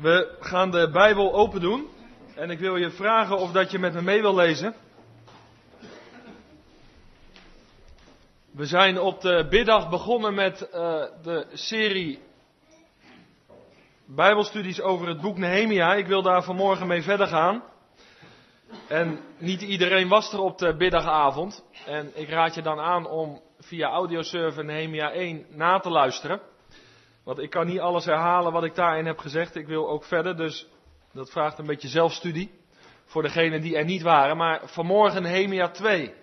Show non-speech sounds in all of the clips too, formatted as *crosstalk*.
We gaan de Bijbel open doen. En ik wil je vragen of dat je met me mee wil lezen. We zijn op de biddag begonnen met uh, de serie Bijbelstudies over het boek Nehemia. Ik wil daar vanmorgen mee verder gaan. En niet iedereen was er op de biddagavond. En ik raad je dan aan om via audioserver Nehemia 1 na te luisteren. Want ik kan niet alles herhalen wat ik daarin heb gezegd. Ik wil ook verder, dus dat vraagt een beetje zelfstudie. Voor degenen die er niet waren. Maar vanmorgen Nehemia 2.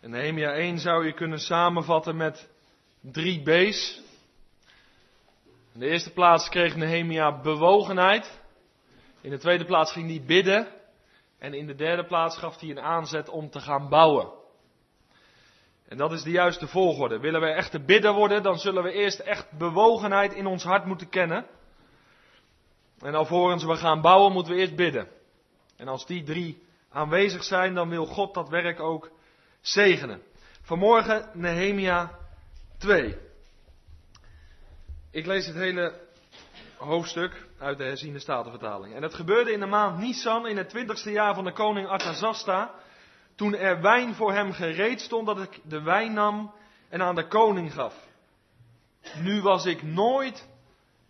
En Nehemia 1 zou je kunnen samenvatten met drie B's. In de eerste plaats kreeg Nehemia bewogenheid. In de tweede plaats ging hij bidden. En in de derde plaats gaf hij een aanzet om te gaan bouwen. En dat is de juiste volgorde. Willen we echt bidden worden, dan zullen we eerst echt bewogenheid in ons hart moeten kennen. En alvorens we gaan bouwen, moeten we eerst bidden. En als die drie aanwezig zijn, dan wil God dat werk ook zegenen. Vanmorgen Nehemia 2. Ik lees het hele hoofdstuk uit de herziende statenvertaling. En het gebeurde in de maand Nisan in het twintigste jaar van de koning Artasasta, toen er wijn voor hem gereed stond, dat ik de wijn nam en aan de koning gaf. Nu was ik nooit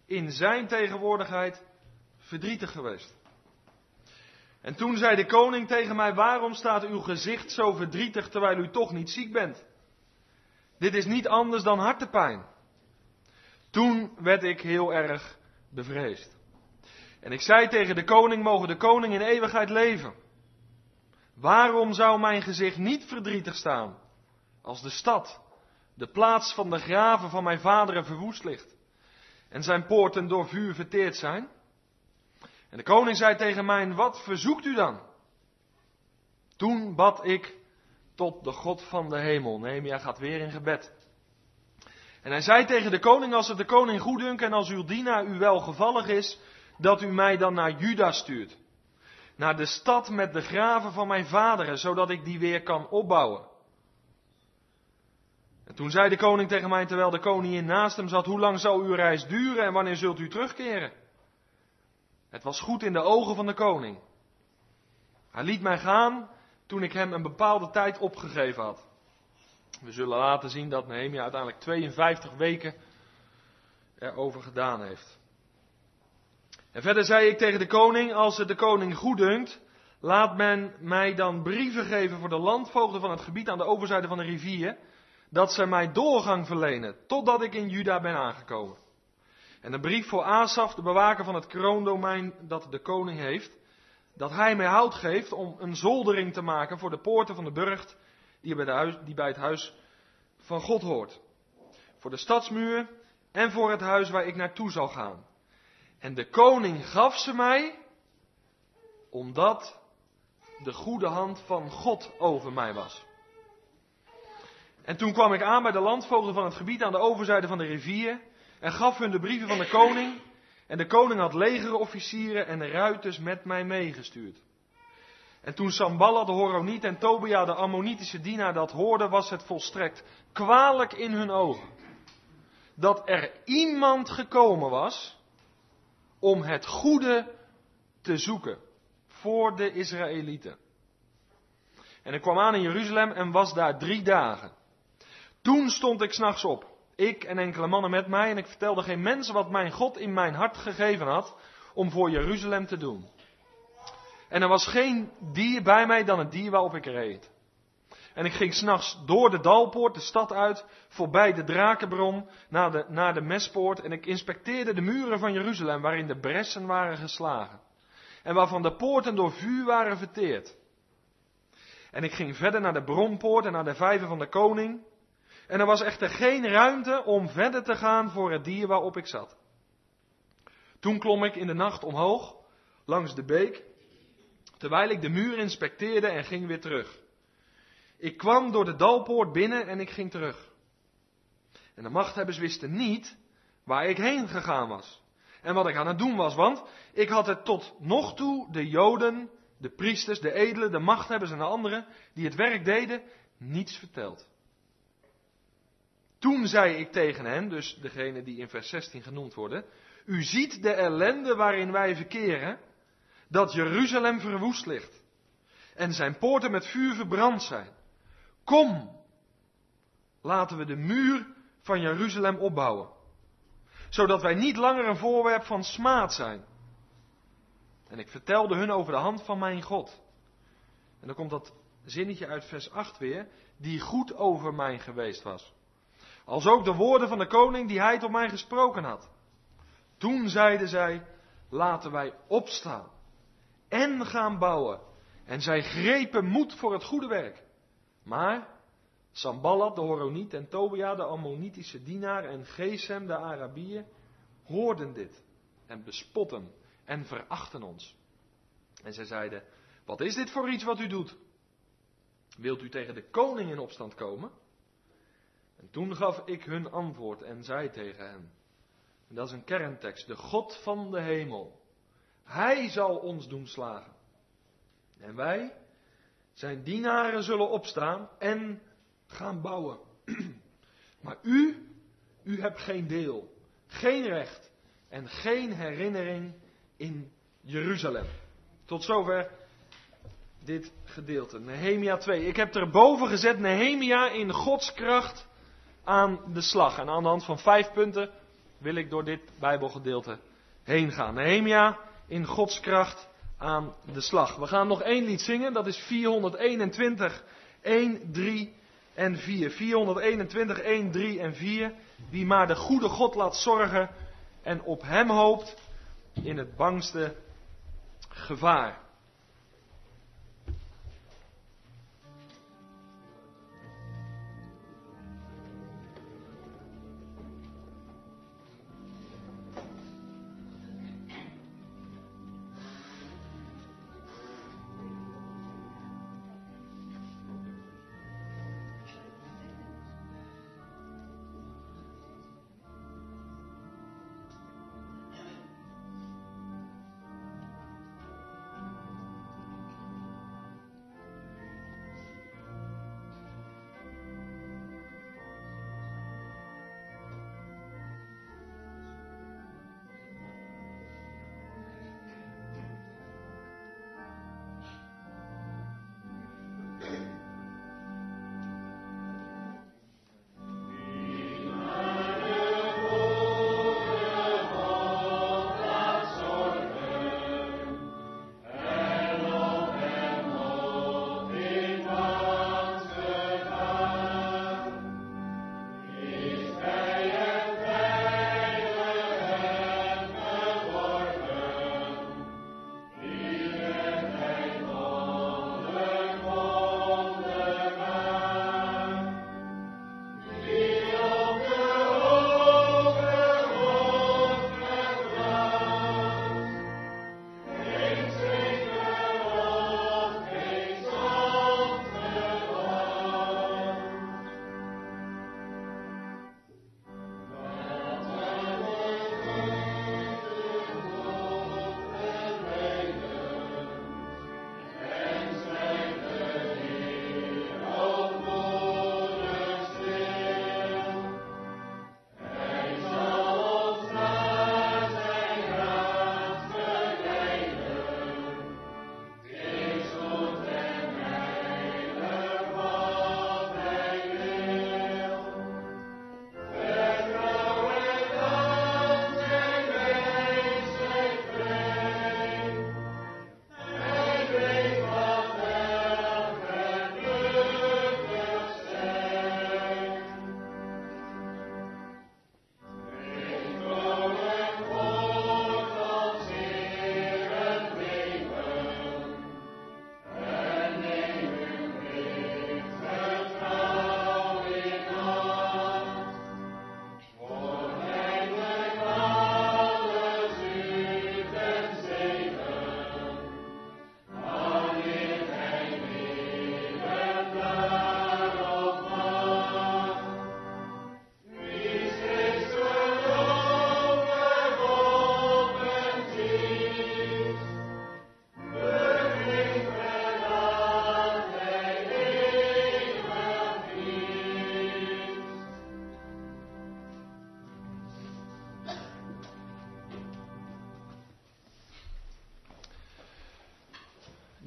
in zijn tegenwoordigheid verdrietig geweest. En toen zei de koning tegen mij, waarom staat uw gezicht zo verdrietig terwijl u toch niet ziek bent? Dit is niet anders dan hartepijn. Toen werd ik heel erg bevreesd. En ik zei tegen de koning, mogen de koning in eeuwigheid leven. Waarom zou mijn gezicht niet verdrietig staan als de stad, de plaats van de graven van mijn vaderen verwoest ligt en zijn poorten door vuur verteerd zijn? En de koning zei tegen mij, wat verzoekt u dan? Toen bad ik tot de God van de hemel. Nehemia gaat weer in gebed. En hij zei tegen de koning, als het de koning goeddunkt en als uw dienaar u welgevallig is, dat u mij dan naar Juda stuurt. Naar de stad met de graven van mijn vaderen, zodat ik die weer kan opbouwen. En toen zei de koning tegen mij, terwijl de koningin naast hem zat, hoe lang zal uw reis duren en wanneer zult u terugkeren? Het was goed in de ogen van de koning. Hij liet mij gaan toen ik hem een bepaalde tijd opgegeven had. We zullen laten zien dat Nehemia uiteindelijk 52 weken erover gedaan heeft. En verder zei ik tegen de koning, als het de koning goeddunkt, laat men mij dan brieven geven voor de landvoogden van het gebied aan de overzijde van de rivier, dat zij mij doorgang verlenen, totdat ik in Juda ben aangekomen. En een brief voor Asaf, de bewaker van het kroondomein dat de koning heeft, dat hij mij hout geeft om een zoldering te maken voor de poorten van de burcht die bij, huis, die bij het huis van God hoort. Voor de stadsmuur en voor het huis waar ik naartoe zal gaan. En de koning gaf ze mij, omdat de goede hand van God over mij was. En toen kwam ik aan bij de landvoogden van het gebied aan de overzijde van de rivier en gaf hun de brieven van de koning. En de koning had legerofficieren en ruiters met mij meegestuurd. En toen Samballa de Horoniet en Tobia de Ammonitische dienaar dat hoorden, was het volstrekt kwalijk in hun ogen. Dat er iemand gekomen was om het goede te zoeken voor de Israëlieten. En ik kwam aan in Jeruzalem en was daar drie dagen. Toen stond ik s'nachts op, ik en enkele mannen met mij, en ik vertelde geen mensen wat mijn God in mijn hart gegeven had om voor Jeruzalem te doen. En er was geen dier bij mij dan het dier waarop ik reed. En ik ging s'nachts door de Dalpoort de stad uit, voorbij de Drakenbron, naar de, naar de Mespoort. En ik inspecteerde de muren van Jeruzalem, waarin de bressen waren geslagen. En waarvan de poorten door vuur waren verteerd. En ik ging verder naar de Bronpoort en naar de vijver van de koning. En er was echter geen ruimte om verder te gaan voor het dier waarop ik zat. Toen klom ik in de nacht omhoog, langs de beek, terwijl ik de muur inspecteerde en ging weer terug. Ik kwam door de dalpoort binnen en ik ging terug. En de machthebbers wisten niet waar ik heen gegaan was. En wat ik aan het doen was, want ik had het tot nog toe de Joden, de priesters, de edelen, de machthebbers en de anderen die het werk deden, niets verteld. Toen zei ik tegen hen, dus degene die in vers 16 genoemd worden, u ziet de ellende waarin wij verkeren, dat Jeruzalem verwoest ligt en zijn poorten met vuur verbrand zijn. Kom, laten we de muur van Jeruzalem opbouwen, zodat wij niet langer een voorwerp van smaad zijn. En ik vertelde hun over de hand van mijn God. En dan komt dat zinnetje uit vers 8 weer, die goed over mij geweest was. Als ook de woorden van de koning die hij tot mij gesproken had. Toen zeiden zij, laten wij opstaan en gaan bouwen. En zij grepen moed voor het goede werk. Maar Samballat de Horoniet en Tobia de Ammonitische dienaar en Gesem de Arabier hoorden dit en bespotten en verachten ons. En zij zeiden, wat is dit voor iets wat u doet? Wilt u tegen de koning in opstand komen? En toen gaf ik hun antwoord en zei tegen hen, en dat is een kerntekst, de God van de hemel, Hij zal ons doen slagen. En wij, zijn dienaren, zullen opstaan en gaan bouwen. *clears throat* Maar u, u hebt geen deel, geen recht en geen herinnering in Jeruzalem. Tot zover dit gedeelte. Nehemia 2. Ik heb erboven gezet Nehemia in Gods kracht aan de slag. En aan de hand van vijf punten wil ik door dit Bijbelgedeelte heen gaan. Nehemia in Gods kracht aan de slag. We gaan nog één lied zingen, dat is 421, 1, 3 en 4. 421, 1, 3 en 4. Wie maar de goede God laat zorgen en op hem hoopt in het bangste gevaar.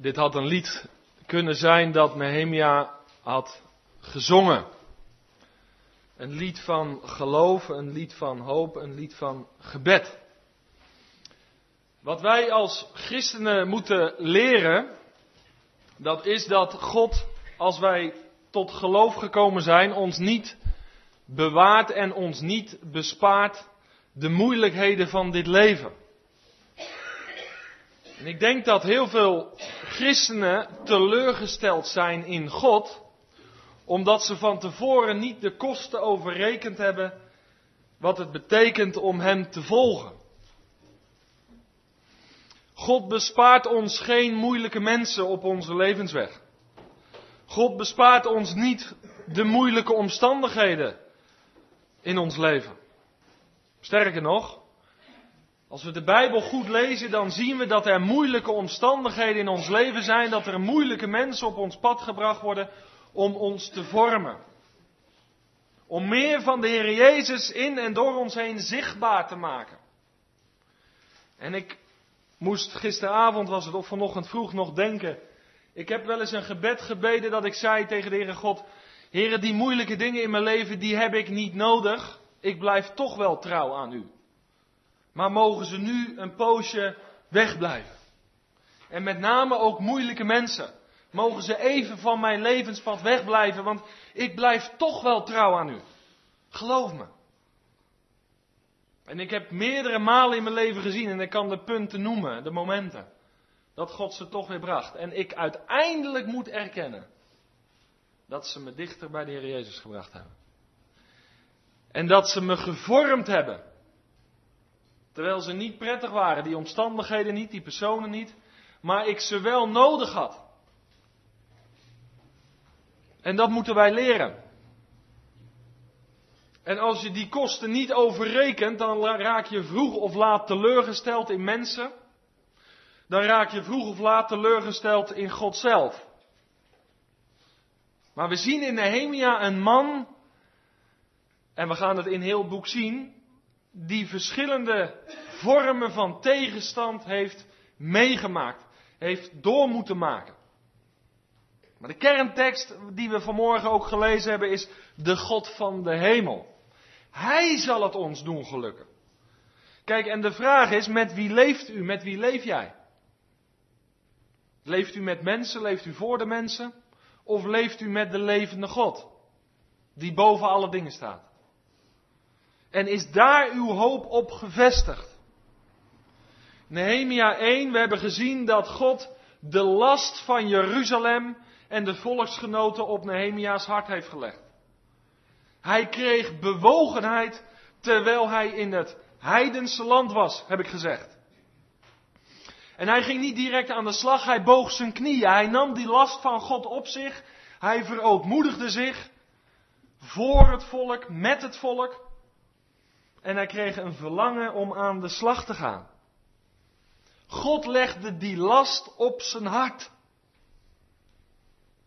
Dit had een lied kunnen zijn dat Nehemia had gezongen. Een lied van geloof, een lied van hoop, een lied van gebed. Wat wij als christenen moeten leren, dat is dat God, als wij tot geloof gekomen zijn, ons niet bewaart en ons niet bespaart de moeilijkheden van dit leven. En ik denk dat heel veel christenen teleurgesteld zijn in God, omdat ze van tevoren niet de kosten overrekend hebben wat het betekent om Hem te volgen. God bespaart ons geen moeilijke mensen op onze levensweg. God bespaart ons niet de moeilijke omstandigheden in ons leven. Sterker nog, als we de Bijbel goed lezen, dan zien we dat er moeilijke omstandigheden in ons leven zijn, dat er moeilijke mensen op ons pad gebracht worden om ons te vormen. Om meer van de Heer Jezus in en door ons heen zichtbaar te maken. En ik moest gisteravond, was het of vanochtend vroeg, nog denken. Ik heb wel eens een gebed gebeden dat ik zei tegen de Heere God, Heere, die moeilijke dingen in mijn leven, die heb ik niet nodig. Ik blijf toch wel trouw aan u. Maar mogen ze nu een poosje wegblijven. En met name ook moeilijke mensen. Mogen ze even van mijn levenspad wegblijven, want ik blijf toch wel trouw aan u. Geloof me. En ik heb meerdere malen in mijn leven gezien, en ik kan de punten noemen, de momenten, dat God ze toch weer bracht. En ik uiteindelijk moet erkennen dat ze me dichter bij de Heer Jezus gebracht hebben. En dat ze me gevormd hebben. Terwijl ze niet prettig waren, die omstandigheden niet, die personen niet, maar ik ze wel nodig had. En dat moeten wij leren. En als je die kosten niet overrekent, dan raak je vroeg of laat teleurgesteld in mensen. Dan raak je vroeg of laat teleurgesteld in God zelf. Maar we zien in Nehemia een man, en we gaan het in heel het boek zien, die verschillende vormen van tegenstand heeft meegemaakt, heeft door moeten maken. Maar de kerntekst die we vanmorgen ook gelezen hebben is de God van de hemel. Hij zal het ons doen gelukken. Kijk, en de vraag is, met wie leeft u? Met wie leef jij? Leeft u met mensen? Leeft u voor de mensen? Of leeft u met de levende God? Die boven alle dingen staat. En is daar uw hoop op gevestigd? Nehemia 1, we hebben gezien dat God de last van Jeruzalem en de volksgenoten op Nehemia's hart heeft gelegd. Hij kreeg bewogenheid terwijl hij in het heidense land was, heb ik gezegd. En hij ging niet direct aan de slag, hij boog zijn knieën. Hij nam die last van God op zich. Hij verootmoedigde zich voor het volk, met het volk. En hij kreeg een verlangen om aan de slag te gaan. God legde die last op zijn hart.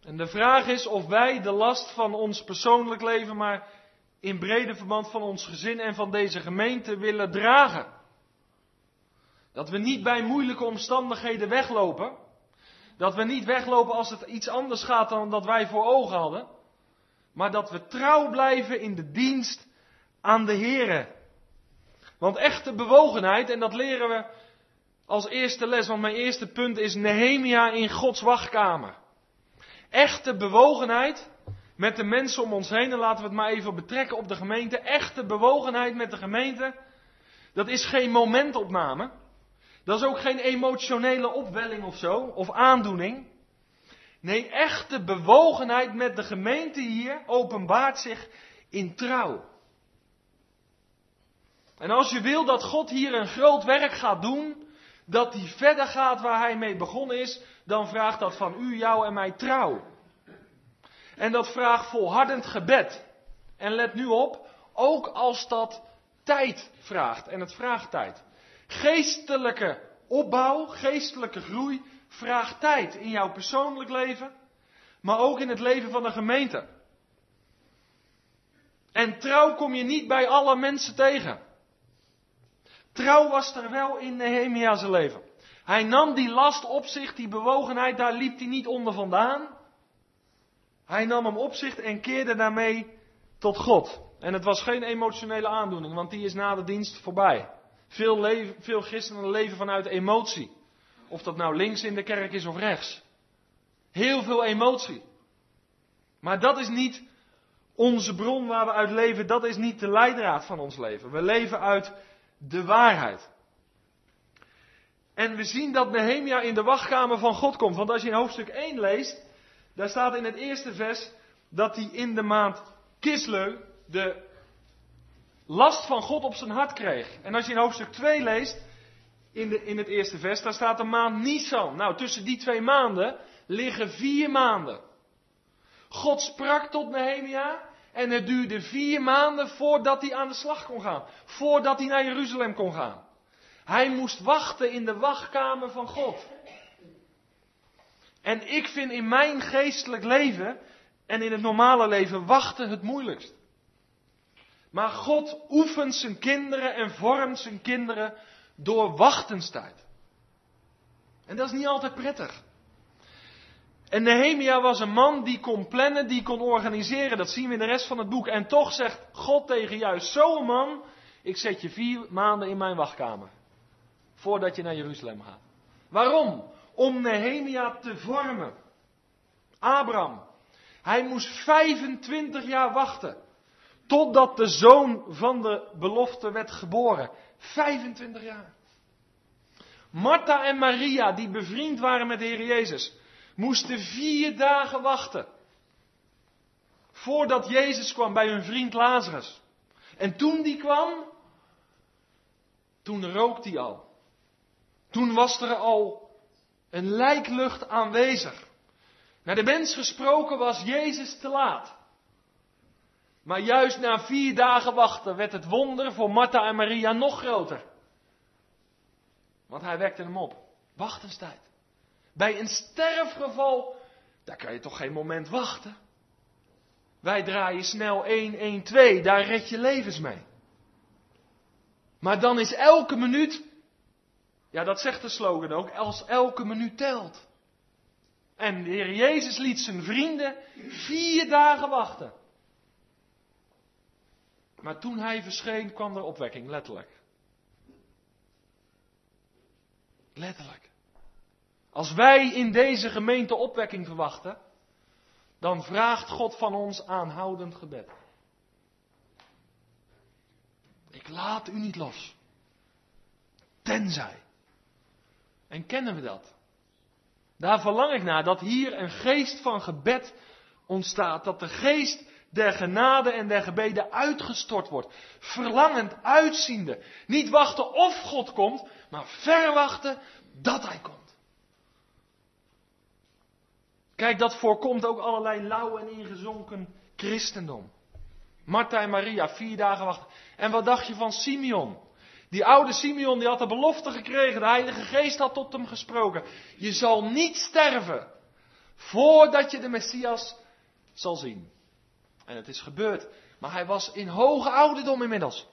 En de vraag is of wij de last van ons persoonlijk leven, maar in brede verband van ons gezin en van deze gemeente willen dragen. Dat we niet bij moeilijke omstandigheden weglopen. Dat we niet weglopen als het iets anders gaat dan dat wij voor ogen hadden. Maar dat we trouw blijven in de dienst aan de Here. Want echte bewogenheid, en dat leren we als eerste les, want mijn eerste punt is Nehemia in Gods wachtkamer. Echte bewogenheid met de mensen om ons heen, en laten we het maar even betrekken op de gemeente. Echte bewogenheid met de gemeente, dat is geen momentopname. Dat is ook geen emotionele opwelling of zo, of aandoening. Nee, echte bewogenheid met de gemeente hier openbaart zich in trouw. En als je wil dat God hier een groot werk gaat doen, dat hij verder gaat waar hij mee begonnen is, dan vraagt dat van u, jou en mij trouw. En dat vraagt volhardend gebed. En let nu op, ook als dat tijd vraagt. En het vraagt tijd. Geestelijke opbouw, geestelijke groei vraagt tijd in jouw persoonlijk leven, maar ook in het leven van de gemeente. En trouw kom je niet bij alle mensen tegen. Trouw was er wel in Nehemia's leven. Hij nam die last op zich, die bewogenheid, daar liep hij niet onder vandaan. Hij nam hem op zich en keerde daarmee tot God. En het was geen emotionele aandoening, want die is na de dienst voorbij. Veel, leven, veel christenen leven vanuit emotie. Of dat nou links in de kerk is of rechts. Heel veel emotie. Maar dat is niet onze bron waar we uit leven. Dat is niet de leidraad van ons leven. We leven uit de waarheid. En we zien dat Nehemia in de wachtkamer van God komt. Want als je in hoofdstuk 1 leest, daar staat in het eerste vers dat hij in de maand Kisleu de last van God op zijn hart kreeg. En als je in hoofdstuk 2 leest, in, de, in het eerste vers, daar staat de maand Nisan. Nou, tussen die twee maanden liggen vier maanden. God sprak tot Nehemia en het duurde vier maanden voordat hij aan de slag kon gaan. Voordat hij naar Jeruzalem kon gaan. Hij moest wachten in de wachtkamer van God. En ik vind in mijn geestelijk leven en in het normale leven wachten het moeilijkst. Maar God oefent zijn kinderen en vormt zijn kinderen door wachtenstijd. En dat is niet altijd prettig. En Nehemia was een man die kon plannen, die kon organiseren. Dat zien we in de rest van het boek. En toch zegt God tegen juist zo'n man: Ik zet je vier maanden in mijn wachtkamer. Voordat je naar Jeruzalem gaat. Waarom? Om Nehemia te vormen. Abraham. Hij moest 25 jaar wachten. Totdat de zoon van de belofte werd geboren. 25 jaar. Martha en Maria, die bevriend waren met de Heer Jezus, moesten vier dagen wachten. Voordat Jezus kwam bij hun vriend Lazarus. En toen die kwam, toen rookte hij al. Toen was er al een lijklucht aanwezig. Naar de mens gesproken was Jezus te laat. Maar juist na vier dagen wachten werd het wonder voor Martha en Maria nog groter. Want hij wekte hem op. Wachtenstijd. Bij een sterfgeval, daar kan je toch geen moment wachten. Wij draaien snel 1, 1, 2, daar red je levens mee. Maar dan is elke minuut, ja dat zegt de slogan ook, als elke minuut telt. En de Heer Jezus liet zijn vrienden vier dagen wachten. Maar toen hij verscheen kwam er opwekking, letterlijk. Letterlijk. Als wij in deze gemeente opwekking verwachten, dan vraagt God van ons aanhoudend gebed. Ik laat u niet los. Tenzij. En kennen we dat? Daar verlang ik naar, dat hier een geest van gebed ontstaat. Dat de geest der genade en der gebeden uitgestort wordt. Verlangend, uitziende. Niet wachten of God komt, maar verwachten dat Hij komt. Kijk, dat voorkomt ook allerlei lauw en ingezonken christendom. Martha en Maria, vier dagen wachten. En wat dacht je van Simeon? Die oude Simeon, die had de belofte gekregen. De Heilige Geest had tot hem gesproken. Je zal niet sterven voordat je de Messias zal zien. En het is gebeurd. Maar hij was in hoge ouderdom inmiddels.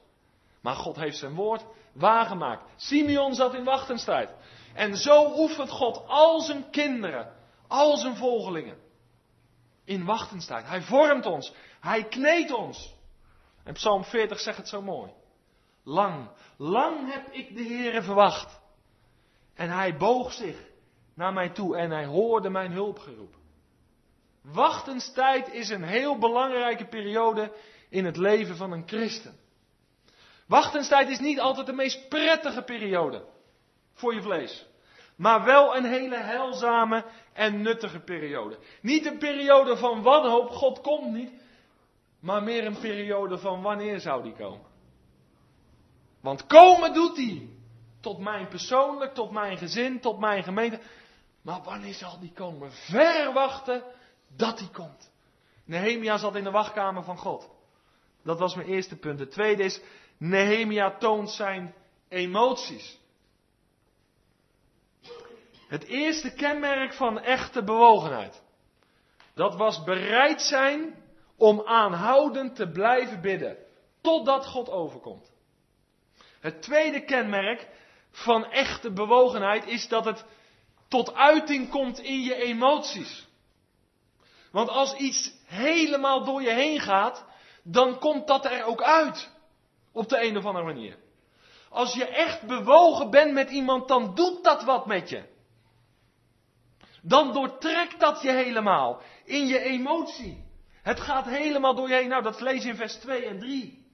Maar God heeft zijn woord waargemaakt. Simeon zat in wachtenstijd. En zo oefent God al zijn kinderen, al zijn volgelingen. In wachtenstijd. Hij vormt ons. Hij kneedt ons. En Psalm 40 zegt het zo mooi. Lang, lang heb ik de Heere verwacht. En hij boog zich naar mij toe en hij hoorde mijn hulpgeroep. Wachtenstijd is een heel belangrijke periode in het leven van een christen. Wachtenstijd is niet altijd de meest prettige periode voor je vlees. Maar wel een hele heilzame en nuttige periode. Niet een periode van wanhoop, God komt niet. Maar meer een periode van wanneer zou die komen. Want komen doet hij. Tot mijn persoonlijk, tot mijn gezin, tot mijn gemeente. Maar wanneer zal die komen? Verwachten dat hij komt. Nehemia zat in de wachtkamer van God. Dat was mijn eerste punt. Het tweede is, Nehemia toont zijn emoties. Het eerste kenmerk van echte bewogenheid. Dat was bereid zijn om aanhoudend te blijven bidden. Totdat God overkomt. Het tweede kenmerk van echte bewogenheid is dat het tot uiting komt in je emoties. Want als iets helemaal door je heen gaat, dan komt dat er ook uit. Op de een of andere manier. Als je echt bewogen bent met iemand, dan doet dat wat met je. Dan doortrekt dat je helemaal in je emotie. Het gaat helemaal door je heen. Nou, dat lees in vers 2 en 3.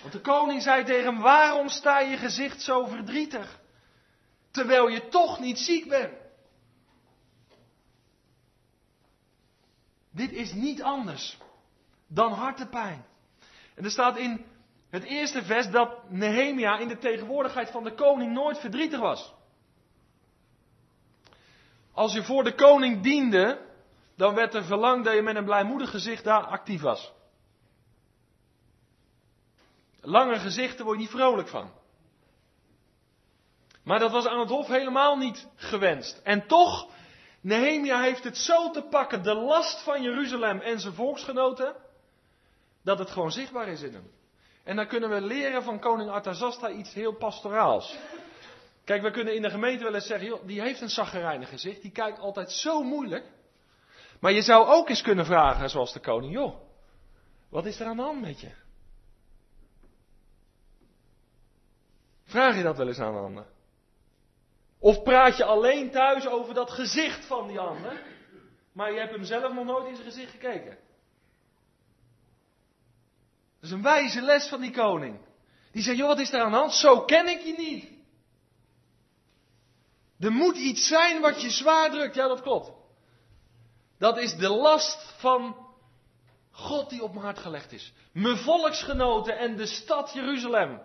Want de koning zei tegen hem: Waarom sta je gezicht zo verdrietig? Terwijl je toch niet ziek bent. Dit is niet anders dan hartepijn. En er staat in het eerste vers dat Nehemia in de tegenwoordigheid van de koning nooit verdrietig was. Als je voor de koning diende, dan werd er verlangd dat je met een blijmoedig gezicht daar actief was. Lange gezichten word je niet vrolijk van. Maar dat was aan het hof helemaal niet gewenst. En toch, Nehemia heeft het zo te pakken, de last van Jeruzalem en zijn volksgenoten, dat het gewoon zichtbaar is in hem. En dan kunnen we leren van koning Artazasta iets heel pastoraals. Kijk, we kunnen in de gemeente wel eens zeggen, joh, die heeft een zaggerijnig gezicht, die kijkt altijd zo moeilijk. Maar je zou ook eens kunnen vragen, zoals de koning, joh, wat is er aan de hand met je? Vraag je dat wel eens aan de ander? Of praat je alleen thuis over dat gezicht van die ander, maar je hebt hem zelf nog nooit in zijn gezicht gekeken? Dat is een wijze les van die koning. Die zegt, joh, wat is er aan de hand? Zo ken ik je niet. Er moet iets zijn wat je zwaar drukt. Ja, dat klopt. Dat is de last van God die op mijn hart gelegd is. Mijn volksgenoten en de stad Jeruzalem.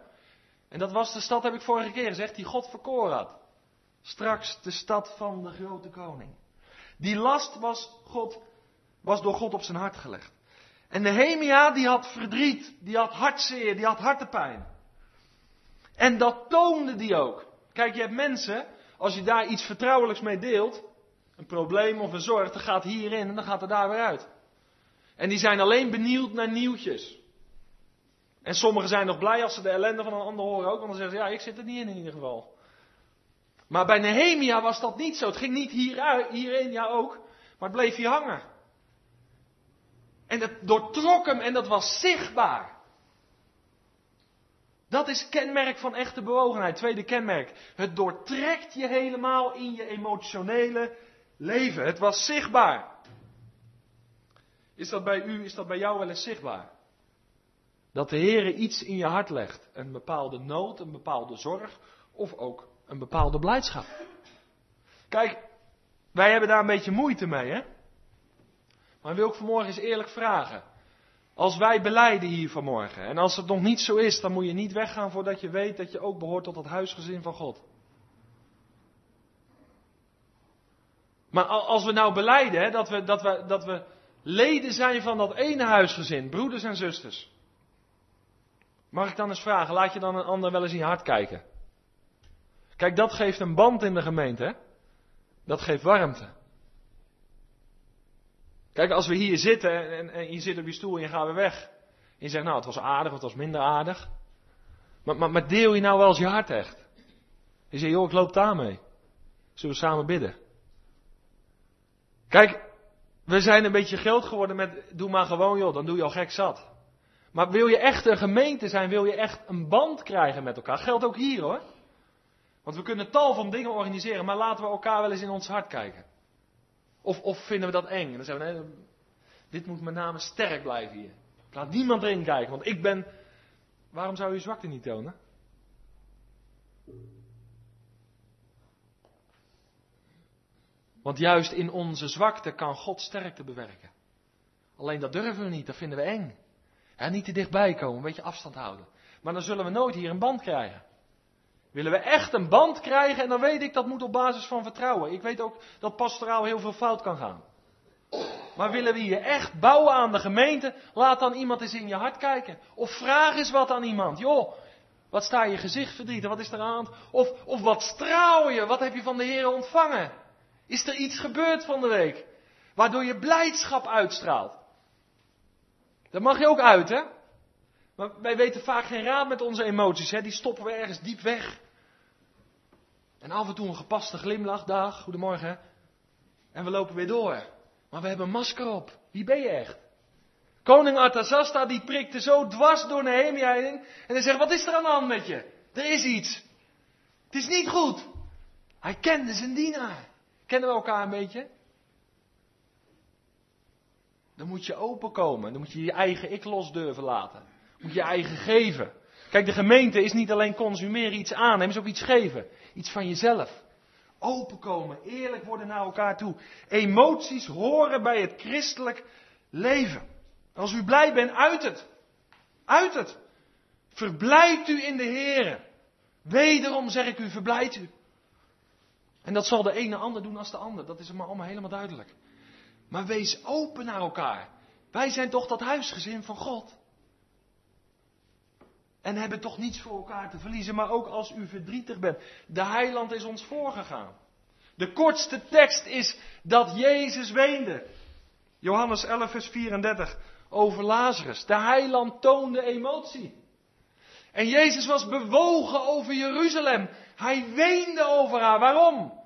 En dat was de stad, heb ik vorige keer gezegd, die God verkoren had. Straks de stad van de grote koning. Die last was, God, was door God op zijn hart gelegd. En Nehemia die had verdriet, die had hartzeer, die had hartepijn. En dat toonde die ook. Kijk, je hebt mensen, als je daar iets vertrouwelijks mee deelt, een probleem of een zorg, dan gaat hierin en dan gaat er daar weer uit. En die zijn alleen benieuwd naar nieuwtjes. En sommigen zijn nog blij als ze de ellende van een ander horen ook, want dan zeggen ze, ja, ik zit er niet in in ieder geval. Maar bij Nehemia was dat niet zo. Het ging niet hierin, ja ook, maar het bleef hier hangen. En het doortrok hem en dat was zichtbaar. Dat is kenmerk van echte bewogenheid. Tweede kenmerk. Het doortrekt je helemaal in je emotionele leven. Het was zichtbaar. Is dat bij u, is dat bij jou wel eens zichtbaar? Dat de Heer iets in je hart legt. Een bepaalde nood, een bepaalde zorg of ook een bepaalde blijdschap. Kijk, wij hebben daar een beetje moeite mee, hè? Maar wil ik vanmorgen eens eerlijk vragen. Als wij beleiden hier vanmorgen, en als het nog niet zo is, dan moet je niet weggaan voordat je weet dat je ook behoort tot het huisgezin van God. Maar als we nou beleiden hè, dat, we, dat, we, dat we leden zijn van dat ene huisgezin, broeders en zusters. Mag ik dan eens vragen, laat je dan een ander wel eens in je hart kijken? Kijk, dat geeft een band in de gemeente. Dat geeft warmte. Kijk, als we hier zitten en, en, je zit op je stoel en je gaat weer weg. En je zegt, nou, het was aardig, of het was minder aardig. Maar, maar, maar deel je nou wel eens je hart echt? Je zegt, joh, ik loop daarmee. Zullen we samen bidden? Kijk, we zijn een beetje groot geworden met, doe maar gewoon joh, dan doe je al gek zat. Maar wil je echt een gemeente zijn, wil je echt een band krijgen met elkaar, geldt ook hier hoor. Want we kunnen tal van dingen organiseren, maar laten we elkaar wel eens in ons hart kijken. Of, of vinden we dat eng? En dan zeggen we, dit moet met name sterk blijven hier. laat niemand erin kijken, want ik ben... Waarom zou je zwakte niet tonen? Want juist in onze zwakte kan God sterkte bewerken. Alleen dat durven we niet, dat vinden we eng. Niet te dichtbij komen, een beetje afstand houden. Maar dan zullen we nooit hier een band krijgen. Willen we echt een band krijgen, en dan weet ik dat moet op basis van vertrouwen. Ik weet ook dat pastoraal heel veel fout kan gaan. Maar willen we hier echt bouwen aan de gemeente, laat dan iemand eens in je hart kijken. Of vraag eens wat aan iemand. Joh, wat sta je gezicht verdrietig, wat is er aan? Of, of wat straal je, wat heb je van de Heer ontvangen? Is er iets gebeurd van de week? Waardoor je blijdschap uitstraalt. Dat mag je ook uit, hè? Maar wij weten vaak geen raad met onze emoties, hè? Die stoppen we ergens diep weg. En af en toe een gepaste glimlach, dag, goedemorgen. En we lopen weer door. Maar we hebben een masker op. Wie ben je echt? Koning Artasasta die prikte zo dwars door Nehemia heen. En hij zegt, wat is er aan de hand met je? Er is iets. Het is niet goed. Hij kende zijn dienaar. Kennen we elkaar een beetje? Dan moet je openkomen. Dan moet je je eigen ik los durven laten. Je eigen geven. Kijk, de gemeente is niet alleen consumeren iets aannemen, is ook iets geven. Iets van jezelf. Openkomen, eerlijk worden naar elkaar toe. Emoties horen bij het christelijk leven. Als u blij bent, uit het. Uit het. Verblijft u in de Heer. Wederom zeg ik u, verblijft u. En dat zal de ene ander doen als de ander. Dat is maar allemaal helemaal duidelijk. Maar wees open naar elkaar. Wij zijn toch dat huisgezin van God. En hebben toch niets voor elkaar te verliezen, maar ook als u verdrietig bent. De heiland is ons voorgegaan. De kortste tekst is dat Jezus weende. Johannes 11, vers 34 over Lazarus. De heiland toonde emotie. En Jezus was bewogen over Jeruzalem. Hij weende over haar. Waarom?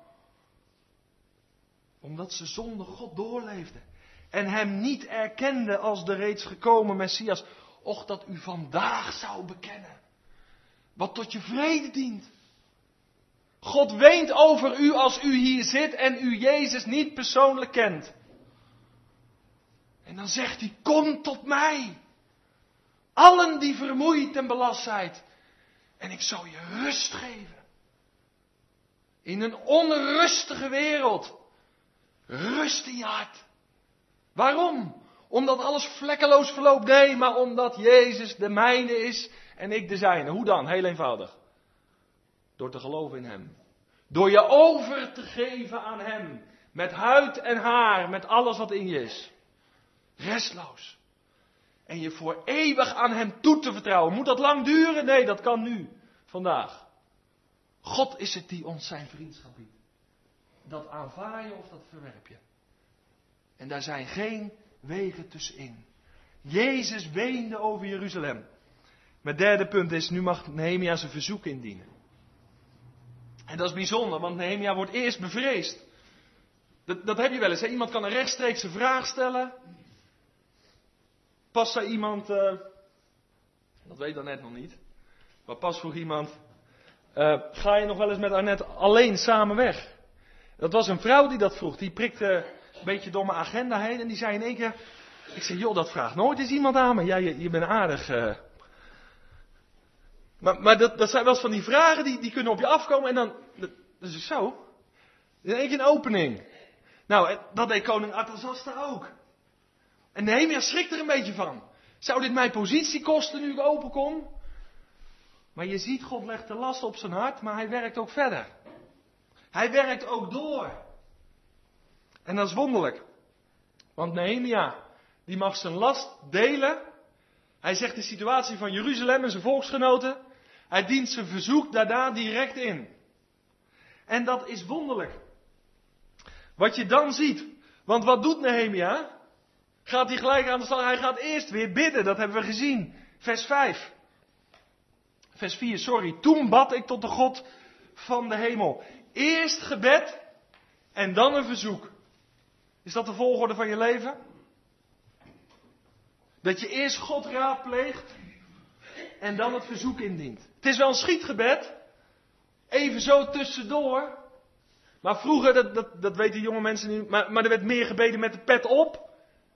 Omdat ze zonder God doorleefde. En hem niet erkende als de reeds gekomen Messias. Och, dat u vandaag zou bekennen. Wat tot je vrede dient. God weent over u als u hier zit en u Jezus niet persoonlijk kent. En dan zegt hij, kom tot mij. Allen die vermoeid en belast zijn. En ik zal je rust geven. In een onrustige wereld. Rust in je hart. Waarom? Omdat alles vlekkeloos verloopt? Nee, maar omdat Jezus de mijne is en ik de zijne. Hoe dan? Heel eenvoudig. Door te geloven in Hem. Door je over te geven aan Hem. Met huid en haar, met alles wat in je is. Restloos. En je voor eeuwig aan Hem toe te vertrouwen. Moet dat lang duren? Nee, dat kan nu. Vandaag. God is het die ons zijn vriendschap biedt. Dat aanvaar je of dat verwerp je. En daar zijn geen wegen tussenin. Jezus weende over Jeruzalem. Mijn derde punt is, nu mag Nehemia zijn verzoek indienen. En dat is bijzonder, want Nehemia wordt eerst bevreesd. Dat, dat heb je wel eens. Hè? Iemand kan een rechtstreekse vraag stellen. Pas zei iemand, uh, dat weet net nog niet, maar pas vroeg iemand, uh, ga je nog wel eens met Annette alleen samen weg? Dat was een vrouw die dat vroeg. Die prikte een beetje door mijn agenda heen en die zei in één keer, ik zei, joh, dat vraagt nooit eens iemand aan me. Ja, je, bent aardig. Uh. Maar, maar dat, dat zijn wel eens van die vragen die, die kunnen op je afkomen en dan, dat, dat is zo. In één keer een opening. Nou, dat deed koning Artasasta ook. En Nehemia schrikt er een beetje van. Zou dit mijn positie kosten nu ik open kom? Maar je ziet, God legt de last op zijn hart, maar hij werkt ook verder. Hij werkt ook door. En dat is wonderlijk. Want Nehemia, die mag zijn last delen. Hij zegt de situatie van Jeruzalem en zijn volksgenoten. Hij dient zijn verzoek daarna direct in. En dat is wonderlijk. Wat je dan ziet. Want wat doet Nehemia? Gaat hij gelijk aan de slag? Hij gaat eerst weer bidden. Dat hebben we gezien. Vers 5. Vers 4, sorry. Toen bad ik tot de God van de hemel. Eerst gebed en dan een verzoek. Is dat de volgorde van je leven? Dat je eerst God raadpleegt en dan het verzoek indient. Het is wel een schietgebed. Even zo tussendoor. Maar vroeger, dat, dat, dat weten jonge mensen niet, maar, maar er werd meer gebeden met de pet op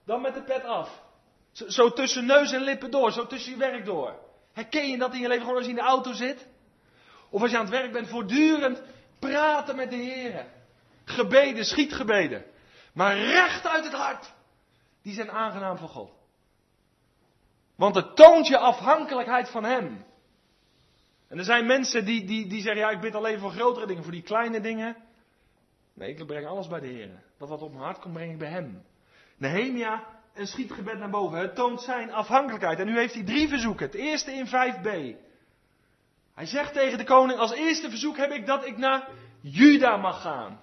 dan met de pet af. Zo, zo, tussen neus en lippen door, zo tussen je werk door. Herken je dat in je leven gewoon als je in de auto zit? Of als je aan het werk bent, voortdurend praten met de Heer. Gebeden, schietgebeden. Maar recht uit het hart. Die zijn aangenaam voor God. Want het toont je afhankelijkheid van Hem. En er zijn mensen die, die, die zeggen, ja ik bid alleen voor grotere dingen, voor die kleine dingen. Nee, ik breng alles bij de Heer. Dat wat op mijn hart komt, breng ik bij Hem. Nehemia een schietgebed naar boven. Het toont zijn afhankelijkheid. En nu heeft hij drie verzoeken. Het eerste in 5b. Hij zegt tegen de koning, als eerste verzoek heb ik dat ik naar Juda mag gaan.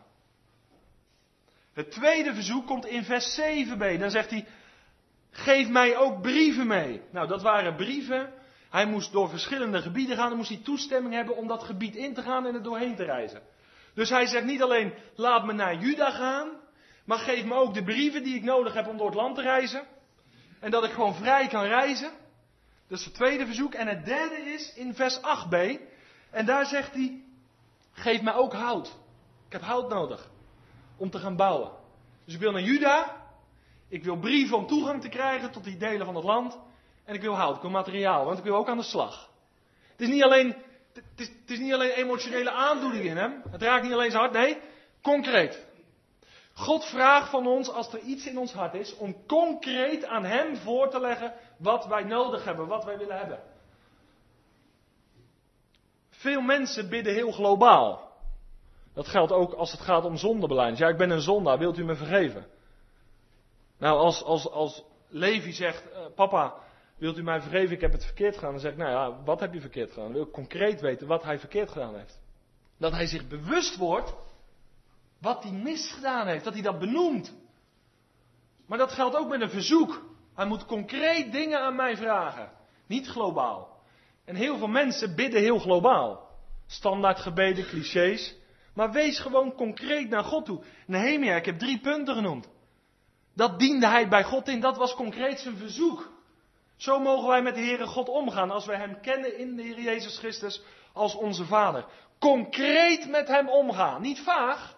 Het tweede verzoek komt in vers 7b. Dan zegt hij, geef mij ook brieven mee. Nou, dat waren brieven. Hij moest door verschillende gebieden gaan. Dan moest hij toestemming hebben om dat gebied in te gaan en er doorheen te reizen. Dus hij zegt niet alleen, laat me naar Juda gaan, maar geef me ook de brieven die ik nodig heb om door het land te reizen. En dat ik gewoon vrij kan reizen. Dat is het tweede verzoek. En het derde is in vers 8b. En daar zegt hij, geef mij ook hout. Ik heb hout nodig om te gaan bouwen. Dus ik wil naar Juda. Ik wil brieven om toegang te krijgen tot die delen van het land. En ik wil hout, ik wil materiaal, want ik wil ook aan de slag. Het is niet alleen, het is, het is niet alleen emotionele aandoening in hem. Het raakt niet alleen zijn hart, nee, concreet. God vraagt van ons, als er iets in ons hart is, om concreet aan Hem voor te leggen wat wij nodig hebben, wat wij willen hebben. Veel mensen bidden heel globaal. Dat geldt ook als het gaat om zondebeleid. Ja, ik ben een zondaar, wilt u me vergeven? Nou, als, als, als Levi zegt, uh, papa, wilt u mij vergeven, ik heb het verkeerd gedaan. Dan zeg ik, nou ja, wat heb je verkeerd gedaan? Dan wil ik concreet weten wat hij verkeerd gedaan heeft. Dat hij zich bewust wordt wat hij misgedaan heeft, dat hij dat benoemt. Maar dat geldt ook met een verzoek. Hij moet concreet dingen aan mij vragen, niet globaal. En heel veel mensen bidden heel globaal. Standaard gebeden, clichés. Maar wees gewoon concreet naar God toe. Nehemia, ik heb drie punten genoemd. Dat diende hij bij God in, dat was concreet zijn verzoek. Zo mogen wij met de Heere God omgaan als wij Hem kennen in de Heer Jezus Christus als onze Vader. Concreet met Hem omgaan, niet vaag,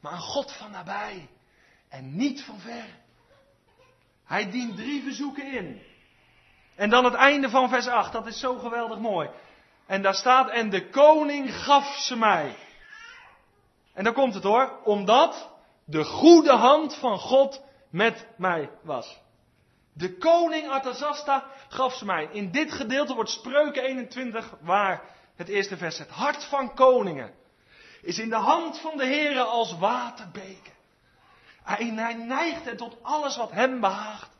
maar een God van nabij en niet van ver. Hij dient drie verzoeken in. En dan het einde van vers 8, dat is zo geweldig mooi. En daar staat, en de koning gaf ze mij. En dan komt het hoor, omdat de goede hand van God met mij was. De koning Artazasta gaf ze mij. In dit gedeelte wordt Spreuken 21 waar het eerste vers Het hart van koningen is in de hand van de Heere als waterbeken. Hij, neigt het tot alles wat hem behaagt.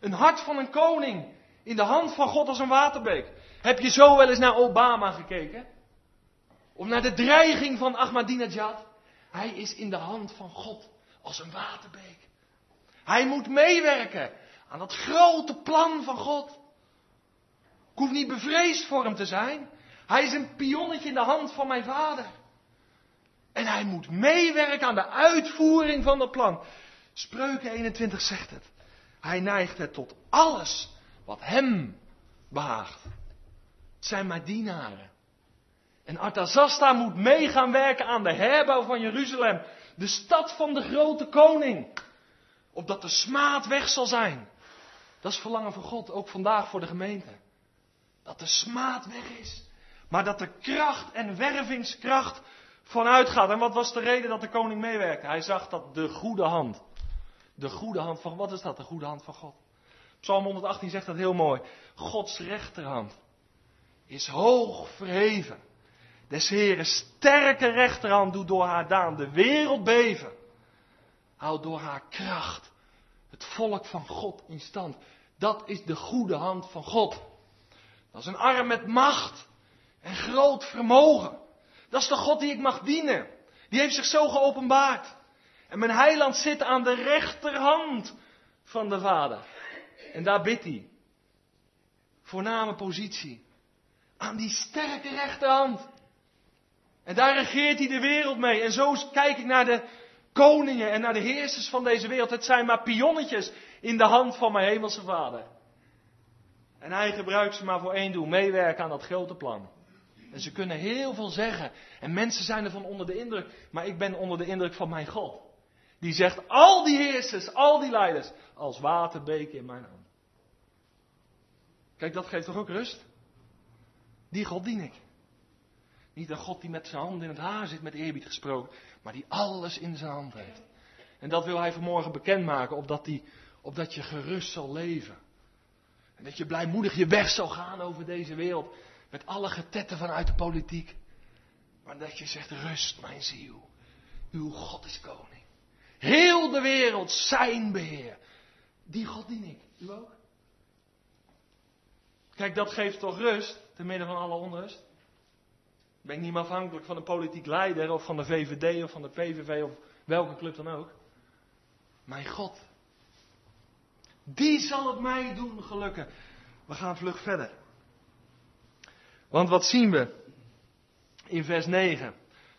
Een hart van een koning in de hand van God als een waterbeek. Heb je zo wel eens naar Obama gekeken? Of naar de dreiging van Ahmadinejad? Hij is in de hand van God als een waterbeek. Hij moet meewerken aan dat grote plan van God. Ik hoef niet bevreesd voor hem te zijn. Hij is een pionnetje in de hand van mijn vader. En hij moet meewerken aan de uitvoering van dat plan. Spreuken 21 zegt het. Hij neigt het tot alles wat hem behaagt. Het zijn maar dienaren. En Artazasta moet mee gaan werken aan de herbouw van Jeruzalem. De stad van de grote koning. Opdat de smaad weg zal zijn. Dat is verlangen van God, ook vandaag voor de gemeente. Dat de smaad weg is. Maar dat de kracht en wervingskracht vanuit gaat. En wat was de reden dat de koning meewerkte? Hij zag dat de goede hand. De goede hand van, wat is dat? De goede hand van God. Psalm 118 zegt dat heel mooi. Gods rechterhand is hoog verheven. Des Heren sterke rechterhand doet door haar daan de wereld beven. Houdt door haar kracht het volk van God in stand. Dat is de goede hand van God. Dat is een arm met macht en groot vermogen. Dat is de God die ik mag dienen. Die heeft zich zo geopenbaard. En mijn heiland zit aan de rechterhand van de Vader. En daar bidt hij. Voorname positie. Aan die sterke rechterhand. En daar regeert hij de wereld mee. En zo kijk ik naar de koningen en naar de heersers van deze wereld. Het zijn maar pionnetjes in de hand van mijn hemelse vader. En hij gebruikt ze maar voor één doel. Meewerken aan dat grote plan. En ze kunnen heel veel zeggen. En mensen zijn ervan onder de indruk. Maar ik ben onder de indruk van mijn God. Die zegt al die heersers, al die leiders, als waterbeken in mijn hand. Kijk, dat geeft toch ook rust? Die God dien ik. Niet een God die met zijn hand in het haar zit, met eerbied gesproken, maar die alles in zijn hand heeft. En dat wil hij vanmorgen bekendmaken, opdat, die, opdat je gerust zal leven. En dat je blijmoedig je weg zal gaan over deze wereld, met alle getetten vanuit de politiek. Maar dat je zegt, rust mijn ziel, uw God is koning. Heel de wereld zijn beheer. Die God dien ik. U ook? Kijk, dat geeft toch rust, te midden van alle onrust? Ben niet meer afhankelijk van een politiek leider of van de VVD of van de PVV of welke club dan ook. Mijn God. Die zal het mij doen gelukken. We gaan vlug verder. Want wat zien we in vers 9?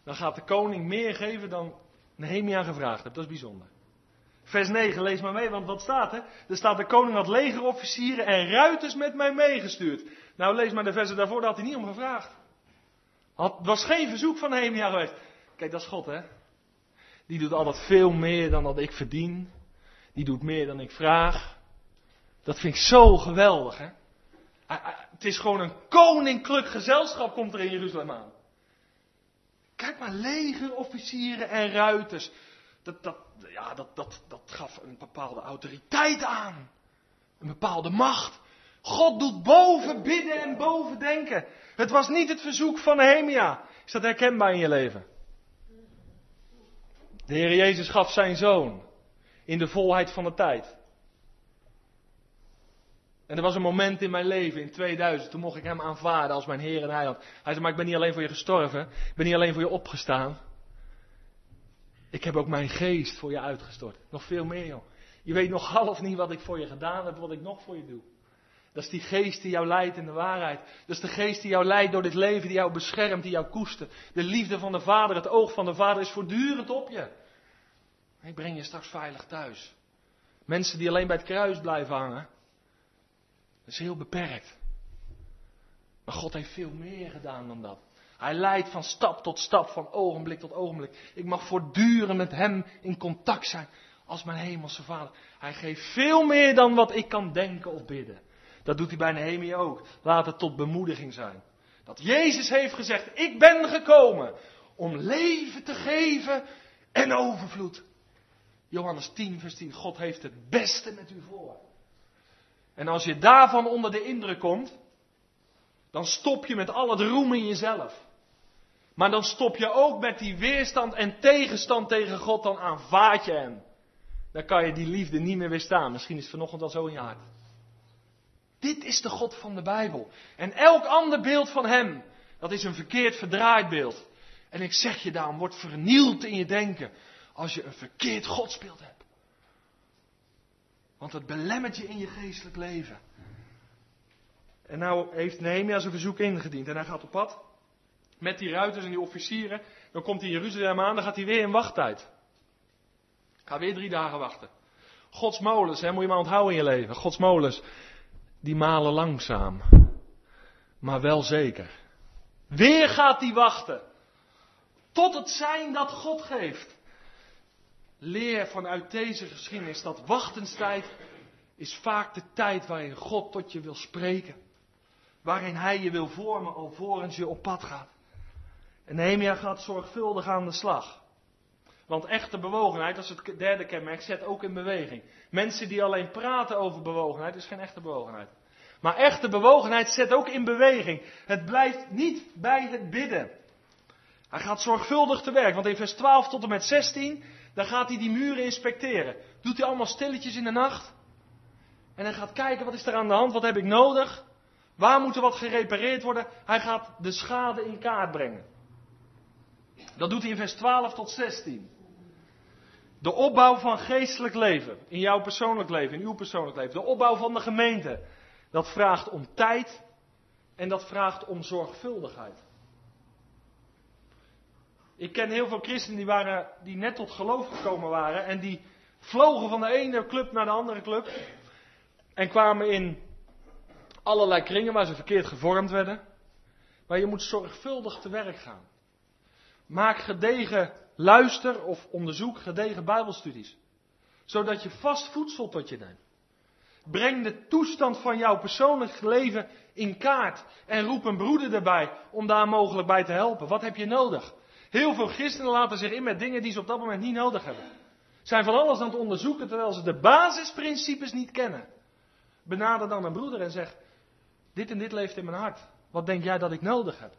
dan gaat de koning meer geven dan Nehemia gevraagd heeft. Dat is bijzonder. Vers 9, lees maar mee, want wat staat er? Er staat de koning had legerofficieren en ruiters met mij meegestuurd. Nou, lees maar de versen daarvoor, daar had hij niet om gevraagd. Het was geen verzoek van Nehemia geweest. Kijk, dat is God, hè? Die doet altijd veel meer dan dat ik verdien. Die doet meer dan ik vraag. Dat vind ik zo geweldig, hè? Het is gewoon een koninklijk gezelschap komt er in Jeruzalem aan. Kijk maar, legerofficieren en ruiters. Dat, dat, ja, dat, dat, dat gaf een bepaalde autoriteit aan. Een bepaalde macht. God doet boven bidden en boven denken. Het was niet het verzoek van Nehemia. Is dat herkenbaar in je leven? De Heer Jezus gaf zijn zoon in de volheid van de tijd. En er was een moment in mijn leven, in 2000, toen mocht ik hem aanvaarden als mijn Heer en Heiland. Hij zei, maar ik ben niet alleen voor je gestorven, ik ben niet alleen voor je opgestaan. Ik heb ook mijn geest voor je uitgestort. Nog veel meer, joh. Je weet nog half niet wat ik voor je gedaan heb, wat ik nog voor je doe. Dat is die geest die jou leidt in de waarheid. Dat is de geest die jou leidt door dit leven, die jou beschermt, die jou koestert. De liefde van de Vader, het oog van de Vader is voortdurend op je. Ik breng je straks veilig thuis. Mensen die alleen bij het kruis blijven hangen, dat is heel beperkt. Maar God heeft veel meer gedaan dan dat. Hij leidt van stap tot stap, van ogenblik tot ogenblik. Ik mag voortdurend met Hem in contact zijn als mijn hemelse Vader. Hij geeft veel meer dan wat ik kan denken of bidden. Dat doet hij bij Nehemia ook. Laat het tot bemoediging zijn. Dat Jezus heeft gezegd, ik ben gekomen om leven te geven en overvloed. Johannes 10, vers 10. God heeft het beste met u voor. En als je daarvan onder de indruk komt, dan stop je met al het roem in jezelf. Maar dan stop je ook met die weerstand en tegenstand tegen God, dan aanvaard je hem. Dan kan je die liefde niet meer weerstaan. Misschien is het vanochtend al zo in je hart. Dit is de God van de Bijbel. En elk ander beeld van Hem, dat is een verkeerd verdraaid beeld. En ik zeg je daarom, word vernield in je denken als je een verkeerd godsbeeld hebt. Want het belemmert je in je geestelijk leven. En nou heeft Nehemia zijn verzoek ingediend en hij gaat op pad met die ruiters en die officieren. Dan komt hij in Jeruzalem aan, dan gaat hij weer in wachttijd. Ga weer drie dagen wachten. Gods molens, hè, moet je maar onthouden in je leven. Gods molens, die malen langzaam. Maar wel zeker. Weer gaat hij wachten. Tot het zijn dat God geeft. Leer vanuit deze geschiedenis dat wachtenstijd is vaak de tijd waarin God tot je wil spreken. Waarin Hij je wil vormen alvorens je op pad gaat. En Nehemia gaat zorgvuldig aan de slag. Want echte bewogenheid, dat is het derde kenmerk, zet ook in beweging. Mensen die alleen praten over bewogenheid, is geen echte bewogenheid. Maar echte bewogenheid zet ook in beweging. Het blijft niet bij het bidden. Hij gaat zorgvuldig te werk, want in vers 12 tot en met 16, dan gaat hij die muren inspecteren. Doet hij allemaal stilletjes in de nacht. En hij gaat kijken, wat is er aan de hand, wat heb ik nodig? Waar moet er wat gerepareerd worden? Hij gaat de schade in kaart brengen. Dat doet hij in vers 12 tot 16. De opbouw van geestelijk leven, in jouw persoonlijk leven, in uw persoonlijk leven. De opbouw van de gemeente. Dat vraagt om tijd en dat vraagt om zorgvuldigheid. Ik ken heel veel christenen die, waren, die net tot geloof gekomen waren en die vlogen van de ene club naar de andere club en kwamen in allerlei kringen waar ze verkeerd gevormd werden. Maar je moet zorgvuldig te werk gaan. Maak gedegen luister of onderzoek gedegen Bijbelstudies. Zodat je vast voedsel tot je neemt. Breng de toestand van jouw persoonlijk leven in kaart. En roep een broeder erbij om daar mogelijk bij te helpen. Wat heb je nodig? Heel veel christenen laten zich in met dingen die ze op dat moment niet nodig hebben. Zijn van alles aan het onderzoeken terwijl ze de basisprincipes niet kennen. Benader dan een broeder en zeg: Dit en dit leeft in mijn hart. Wat denk jij dat ik nodig heb?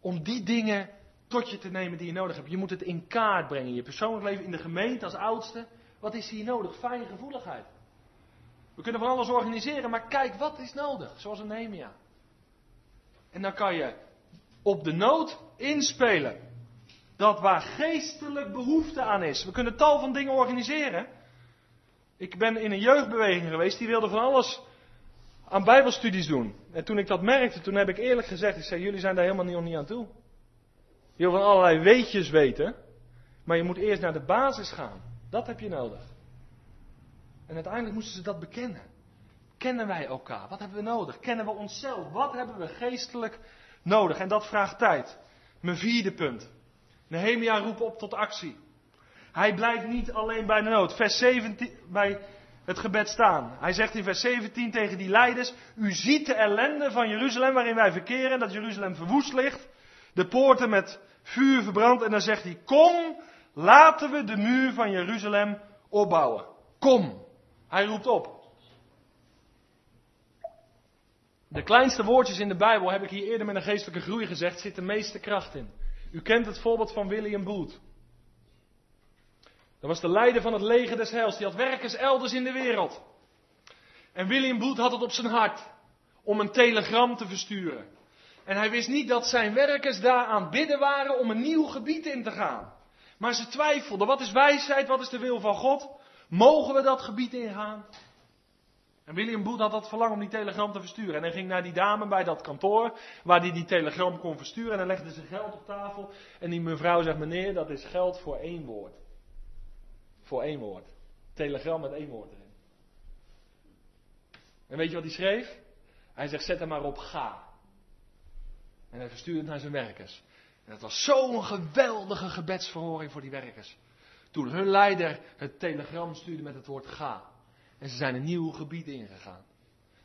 Om die dingen tot je te nemen die je nodig hebt. Je moet het in kaart brengen. Je persoonlijk leven in de gemeente als oudste. Wat is hier nodig? Fijne gevoeligheid. We kunnen van alles organiseren, maar kijk wat is nodig. Zoals een Nehemia. En dan kan je op de nood inspelen. Dat waar geestelijk behoefte aan is. We kunnen tal van dingen organiseren. Ik ben in een jeugdbeweging geweest, die wilde van alles aan bijbelstudies doen. En toen ik dat merkte, toen heb ik eerlijk gezegd, ik zei, jullie zijn daar helemaal niet, niet aan toe. Je wil van allerlei weetjes weten. Maar je moet eerst naar de basis gaan. Dat heb je nodig. En uiteindelijk moesten ze dat bekennen. Kennen wij elkaar? Wat hebben we nodig? Kennen we onszelf? Wat hebben we geestelijk nodig? En dat vraagt tijd. Mijn vierde punt. Nehemia roept op tot actie. Hij blijft niet alleen bij de nood. Vers 17, bij het gebed staan. Hij zegt in vers 17 tegen die leiders: U ziet de ellende van Jeruzalem waarin wij verkeren, dat Jeruzalem verwoest ligt. De poorten met vuur verbrand. En dan zegt hij: Kom, laten we de muur van Jeruzalem opbouwen. Kom. Hij roept op. De kleinste woordjes in de Bijbel, heb ik hier eerder met een geestelijke groei gezegd, zit de meeste kracht in. U kent het voorbeeld van William Booth. Dat was de leider van het leger des heils. Die had werkers elders in de wereld. En William Booth had het op zijn hart om een telegram te versturen. En hij wist niet dat zijn werkers daar aan bidden waren om een nieuw gebied in te gaan. Maar ze twijfelden. Wat is wijsheid? Wat is de wil van God? Mogen we dat gebied ingaan? En William Booth had dat verlangen om die telegram te versturen. En hij ging naar die dame bij dat kantoor waar hij die telegram kon versturen. En dan legde ze geld op tafel. En die mevrouw zegt: Meneer, dat is geld voor één woord. Voor één woord. Telegram met één woord erin. En weet je wat hij schreef? Hij zegt: Zet hem maar op ga. En hij verstuurde het naar zijn werkers. En het was zo'n geweldige gebedsverhoring voor die werkers. Toen hun leider het telegram stuurde met het woord ga. En ze zijn een nieuw gebied ingegaan.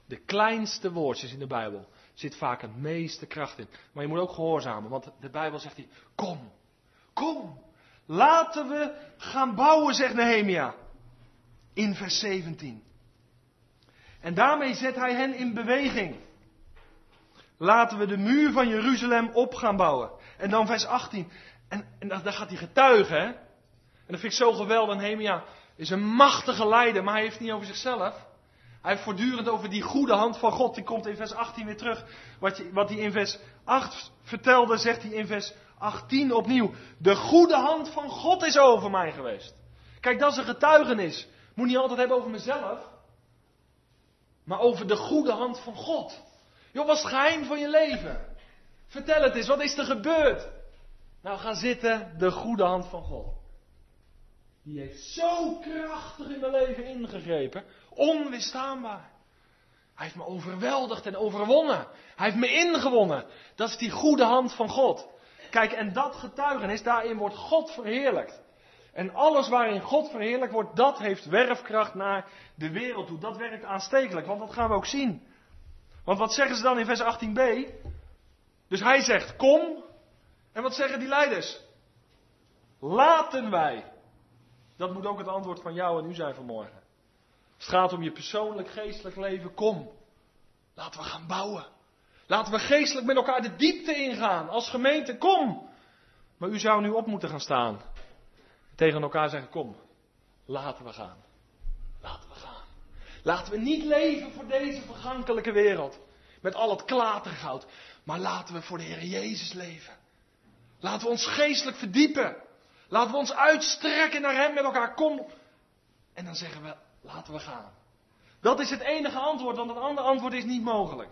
De kleinste woordjes in de Bijbel zit vaak het meeste kracht in. Maar je moet ook gehoorzamen, want de Bijbel zegt hier: Kom, kom, laten we gaan bouwen, zegt Nehemia. In vers 17. En daarmee zet hij hen in beweging. Laten we de muur van Jeruzalem op gaan bouwen. En dan vers 18. En, en daar gaat hij getuigen, hè? En dat vind ik zo geweldig. Nehemia is een machtige leider, maar hij heeft het niet over zichzelf. Hij heeft voortdurend over die goede hand van God. Die komt in vers 18 weer terug. Wat, wat hij in vers 8 vertelde, zegt hij in vers 18 opnieuw. De goede hand van God is over mij geweest. Kijk, dat is een getuigenis. Moet niet altijd hebben over mezelf. Maar over de goede hand van God. Joh, wat is het geheim van je leven? Vertel het eens, wat is er gebeurd? Nou, ga zitten, de goede hand van God. Die heeft zo krachtig in mijn leven ingegrepen. Onweerstaanbaar. Hij heeft me overweldigd en overwonnen. Hij heeft me ingewonnen. Dat is die goede hand van God. Kijk, en dat getuigenis, daarin wordt God verheerlijkt. En alles waarin God verheerlijkt wordt, dat heeft werfkracht naar de wereld toe. Dat werkt aanstekelijk, want dat gaan we ook zien. Want wat zeggen ze dan in vers 18b? Dus hij zegt, kom. En wat zeggen die leiders? Laten wij. Dat moet ook het antwoord van jou en u zijn vanmorgen. Het gaat om je persoonlijk geestelijk leven, kom. Laten we gaan bouwen. Laten we geestelijk met elkaar de diepte ingaan. Als gemeente, kom. Maar u zou nu op moeten gaan staan. Tegen elkaar zeggen, kom. Laten we gaan. Laten we niet leven voor deze vergankelijke wereld. Met al het klatergoud. Maar laten we voor de Heer Jezus leven. Laten we ons geestelijk verdiepen. Laten we ons uitstrekken naar Hem met elkaar. Kom. En dan zeggen we, laten we gaan. Dat is het enige antwoord, want het andere antwoord is niet mogelijk.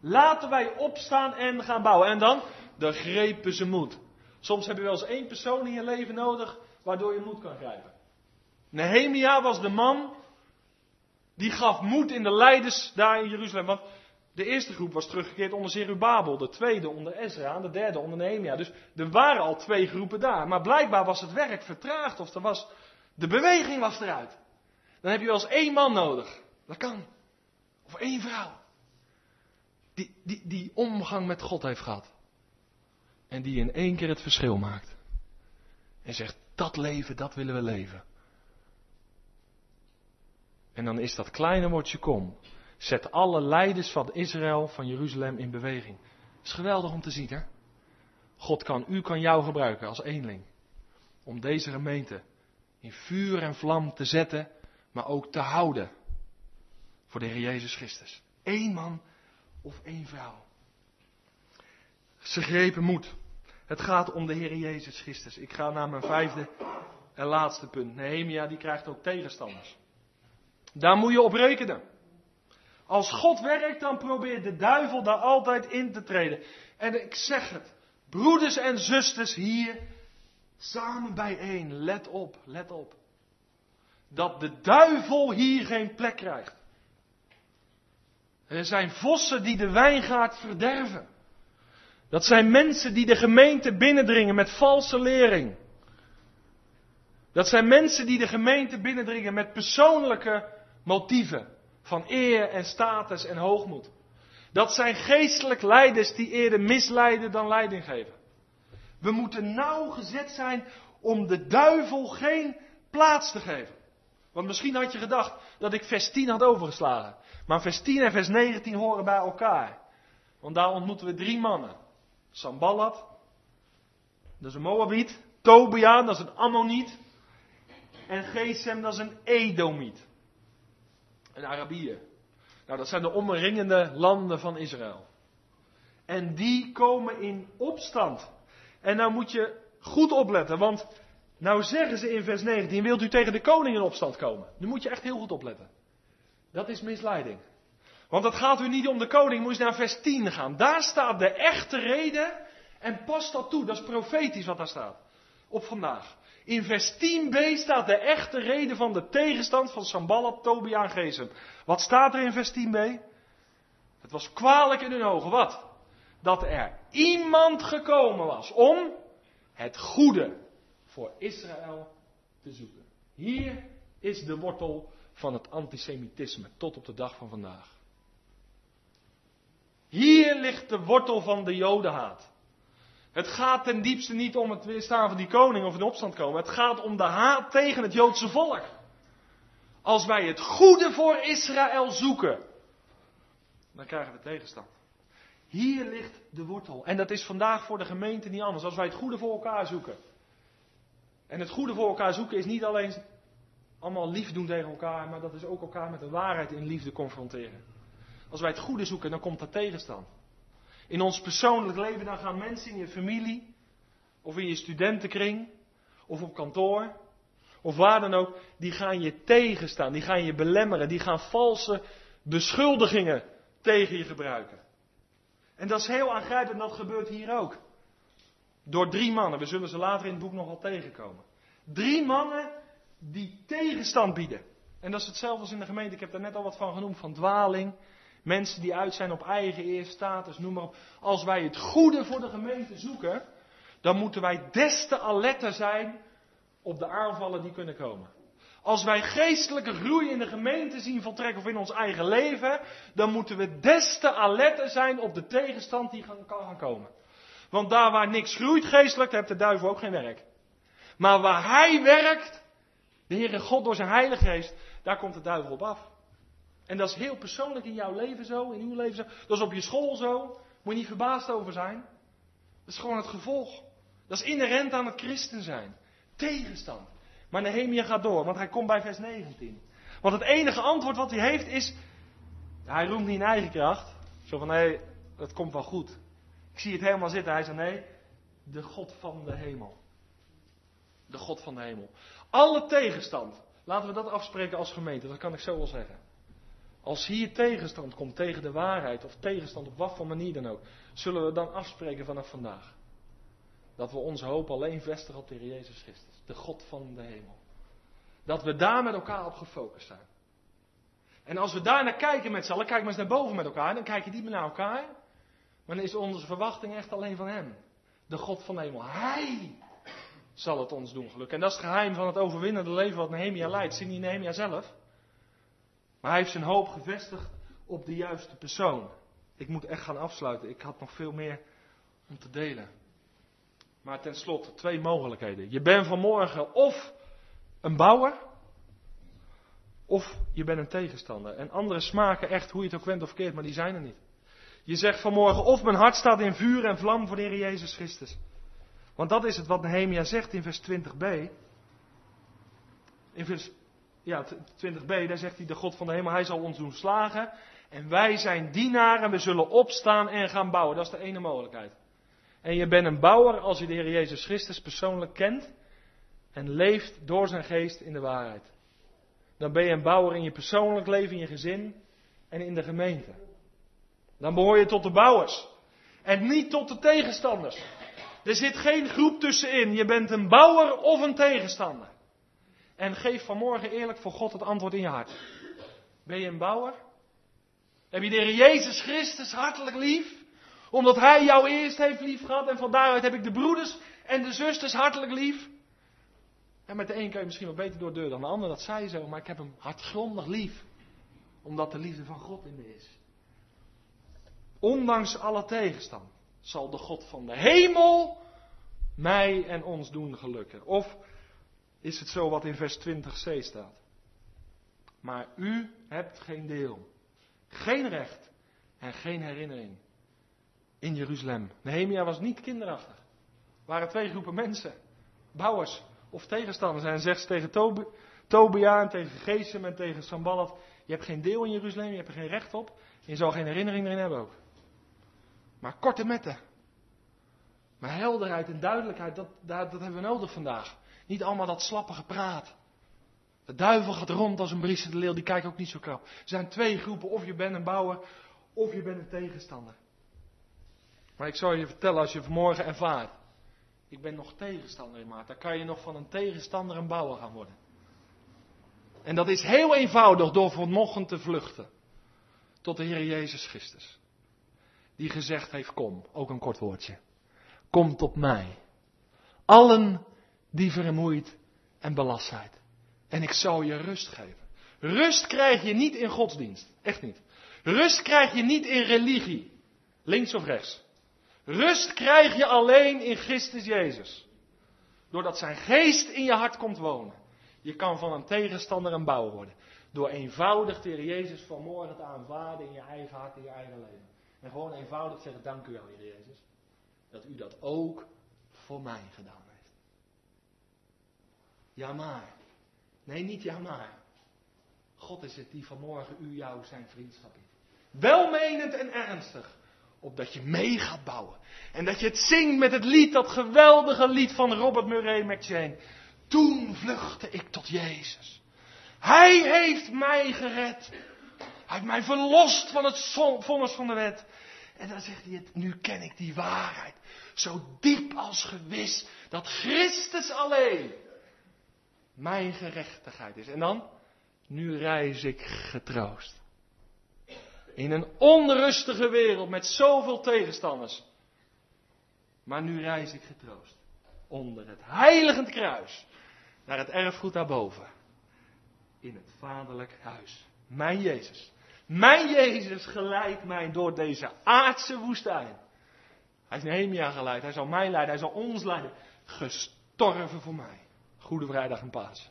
Laten wij opstaan en gaan bouwen. En dan, de grepen ze moed. Soms heb je wel eens één persoon in je leven nodig waardoor je moed kan grijpen. Nehemia was de man die gaf moed in de leiders daar in Jeruzalem. Want de eerste groep was teruggekeerd onder Zerubabel, de tweede onder Ezra en de derde onder Nehemia. Dus er waren al twee groepen daar. Maar blijkbaar was het werk vertraagd of er was, de beweging was eruit. Dan heb je wel eens één man nodig. Dat kan. Of één vrouw. Die, die, die omgang met God heeft gehad. En die in één keer het verschil maakt. En zegt, dat leven, dat willen we leven. En dan is dat kleine woordje kom. Zet alle leiders van Israël, van Jeruzalem in beweging. Dat is geweldig om te zien, hè? God kan u, kan jou gebruiken als eenling. Om deze gemeente in vuur en vlam te zetten, maar ook te houden. Voor de Heer Jezus Christus. Eén man of één vrouw. Ze grepen moed. Het gaat om de Heer Jezus Christus. Ik ga naar mijn vijfde en laatste punt. Nehemia die krijgt ook tegenstanders. Daar moet je op rekenen. Als God werkt, dan probeert de duivel daar altijd in te treden. En ik zeg het, Broeders en zusters hier, samen bijeen, let op, let op. Dat de duivel hier geen plek krijgt. Er zijn vossen die de wijngaard verderven. Dat zijn mensen die de gemeente binnendringen met valse lering. Dat zijn mensen die de gemeente binnendringen met persoonlijke motieven van eer en status en hoogmoed. Dat zijn geestelijk leiders die eerder misleiden dan leiding geven. We moeten nauwgezet zijn om de duivel geen plaats te geven. Want misschien had je gedacht dat ik vers 10 had overgeslagen. Maar vers 10 en vers 19 horen bij elkaar. Want daar ontmoeten we drie mannen. Sambalat, dat is een Moabiet. Tobia, dat is een Ammoniet. En Gesem, dat is een Edomiet. Een Arabier. Nou, dat zijn de omringende landen van Israël. En die komen in opstand. En nou moet je goed opletten, want nou zeggen ze in vers 19, wilt u tegen de koning in opstand komen? Nu moet je echt heel goed opletten. Dat is misleiding. Want het gaat u niet om de koning, moet je naar vers 10 gaan. Daar staat de echte reden en pas dat toe. Dat is profetisch wat daar staat. Op vandaag. In vers 10b staat de echte reden van de tegenstand van Sambalat, Tobia en. Wat staat er in vers 10b? Het was kwalijk in hun ogen. Wat? Dat er iemand gekomen was om het goede voor Israël te zoeken. Hier is de wortel van het antisemitisme tot op de dag van vandaag. Hier ligt de wortel van de jodenhaat. Het gaat ten diepste niet om het weerstaan van die koning of in opstand komen. Het gaat om de haat tegen het Joodse volk. Als wij het goede voor Israël zoeken, dan krijgen we tegenstand. Hier ligt de wortel. En dat is vandaag voor de gemeente niet anders. Als wij het goede voor elkaar zoeken. En het goede voor elkaar zoeken is niet alleen allemaal lief doen tegen elkaar, maar dat is ook elkaar met de waarheid in liefde confronteren. Als wij het goede zoeken, dan komt dat tegenstand. In ons persoonlijk leven, dan gaan mensen in je familie, of in je studentenkring, of op kantoor, of waar dan ook, die gaan je tegenstaan, die gaan je belemmeren, die gaan valse beschuldigingen tegen je gebruiken. En dat is heel aangrijpend, dat gebeurt hier ook. Door drie mannen, we zullen ze later in het boek nogal tegenkomen. Drie mannen die tegenstand bieden. En dat is hetzelfde als in de gemeente, ik heb daar net al wat van genoemd, van dwaling, Mensen die uit zijn op eigen eer, status, noem maar op. Als wij het goede voor de gemeente zoeken, dan moeten wij des te alerter zijn op de aanvallen die kunnen komen. Als wij geestelijke groei in de gemeente zien voltrekken of in ons eigen leven, dan moeten we des te alerter zijn op de tegenstand die kan gaan komen. Want daar waar niks groeit geestelijk, heeft de duivel ook geen werk. Maar waar hij werkt, de Heere God door zijn Heilige Geest, daar komt de duivel op af. En dat is heel persoonlijk in jouw leven zo, in uw leven zo. Dat is op je school zo. Moet je niet verbaasd over zijn. Dat is gewoon het gevolg. Dat is inherent aan het christen zijn. Tegenstand. Maar Nehemia gaat door, want hij komt bij vers 19. Want het enige antwoord wat hij heeft is. Hij roemt niet in eigen kracht. Zo van nee, dat komt wel goed. Ik zie het helemaal zitten. Hij zegt nee, de God van de hemel. De God van de hemel. Alle tegenstand. Laten we dat afspreken als gemeente, dat kan ik zo wel zeggen. Als hier tegenstand komt tegen de waarheid, of tegenstand op wat voor manier dan ook, zullen we dan afspreken vanaf vandaag. Dat we onze hoop alleen vestigen op de Heer Jezus Christus, de God van de hemel. Dat we daar met elkaar op gefocust zijn. En als we daar naar kijken met z'n allen, kijk maar eens naar boven met elkaar, dan kijk je niet meer naar elkaar. Maar dan is onze verwachting echt alleen van Hem. De God van de hemel. Hij zal het ons doen gelukken. En dat is het geheim van het overwinnende leven wat Nehemia leidt. Zie niet Nehemia zelf? Hij heeft zijn hoop gevestigd op de juiste persoon. Ik moet echt gaan afsluiten. Ik had nog veel meer om te delen. Maar tenslotte, twee mogelijkheden. Je bent vanmorgen of een bouwer, of je bent een tegenstander. En andere smaken echt, hoe je het ook went of keert, maar die zijn er niet. Je zegt vanmorgen, of mijn hart staat in vuur en vlam voor de Heer Jezus Christus. Want dat is het wat Nehemia zegt in vers 20b. In vers ja, 20b, daar zegt hij, de God van de hemel, hij zal ons doen slagen. En wij zijn dienaren, we zullen opstaan en gaan bouwen. Dat is de ene mogelijkheid. En je bent een bouwer als je de Heer Jezus Christus persoonlijk kent en leeft door zijn geest in de waarheid. Dan ben je een bouwer in je persoonlijk leven, in je gezin en in de gemeente. Dan behoor je tot de bouwers en niet tot de tegenstanders. Er zit geen groep tussenin. Je bent een bouwer of een tegenstander. En geef vanmorgen eerlijk voor God het antwoord in je hart. Ben je een bouwer? Heb je de Heer Jezus Christus hartelijk lief? Omdat Hij jou eerst heeft lief gehad en van daaruit heb ik de broeders en de zusters hartelijk lief. En met de een kun je misschien wel beter door de deur dan de ander, dat zei zo, maar ik heb hem hartgrondig lief. Omdat de liefde van God in me is. Ondanks alle tegenstand zal de God van de hemel mij en ons doen gelukken. Of is het zo wat in vers 20c staat? Maar u hebt geen deel, geen recht en geen herinnering in Jeruzalem. Nehemia was niet kinderachtig. Er waren twee groepen mensen, bouwers of tegenstanders. En zegt tegen Tob Tobia en tegen Gesem en tegen Sambalat, je hebt geen deel in Jeruzalem, je hebt er geen recht op. Je zal geen herinnering erin hebben ook. Maar korte metten. Maar helderheid en duidelijkheid, dat, dat hebben we nodig vandaag. Niet allemaal dat slappe gepraat. De duivel gaat rond als een briesende leeuw, die kijkt ook niet zo krap. Er zijn twee groepen, of je bent een bouwer, of je bent een tegenstander. Maar ik zal je vertellen, als je vanmorgen ervaart, ik ben nog tegenstander in maat, dan kan je nog van een tegenstander een bouwer gaan worden. En dat is heel eenvoudig door vanochtend te vluchten tot de Heer Jezus Christus. Die gezegd heeft, kom, ook een kort woordje. Kom tot mij. Allen die vermoeid en belast zijn. En ik zal je rust geven. Rust krijg je niet in godsdienst. Echt niet. Rust krijg je niet in religie. Links of rechts. Rust krijg je alleen in Christus Jezus. Doordat zijn geest in je hart komt wonen. Je kan van een tegenstander een bouw worden. Door eenvoudig Heer Jezus vanmorgen te aanvaarden in je eigen hart, in je eigen leven. En gewoon eenvoudig zeggen, dank u wel Heer Jezus. Dat u dat ook voor mij gedaan. Ja maar. Nee, niet ja maar. God is het die vanmorgen u jou zijn vriendschap heeft. Welmenend en ernstig. Opdat je mee gaat bouwen. En dat je het zingt met het lied, dat geweldige lied van Robert Murray McChain. Toen vluchtte ik tot Jezus. Hij heeft mij gered. Hij heeft mij verlost van het vonnis van de wet. En dan zegt hij, nu ken ik die waarheid. Zo diep als gewis. Dat Christus alleen mijn gerechtigheid is. En dan, nu reis ik getroost. In een onrustige wereld met zoveel tegenstanders. Maar nu reis ik getroost. Onder het heiligend kruis. Naar het erfgoed daarboven. In het vaderlijk huis. Mijn Jezus. Mijn Jezus geleidt mij door deze aardse woestijn. Hij heeft Nehemia geleid. Hij zal mij leiden. Hij zal ons leiden. Gestorven voor mij. Goede vrijdag en paas.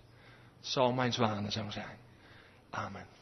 Het zal mijn zwanen zo zijn. Amen.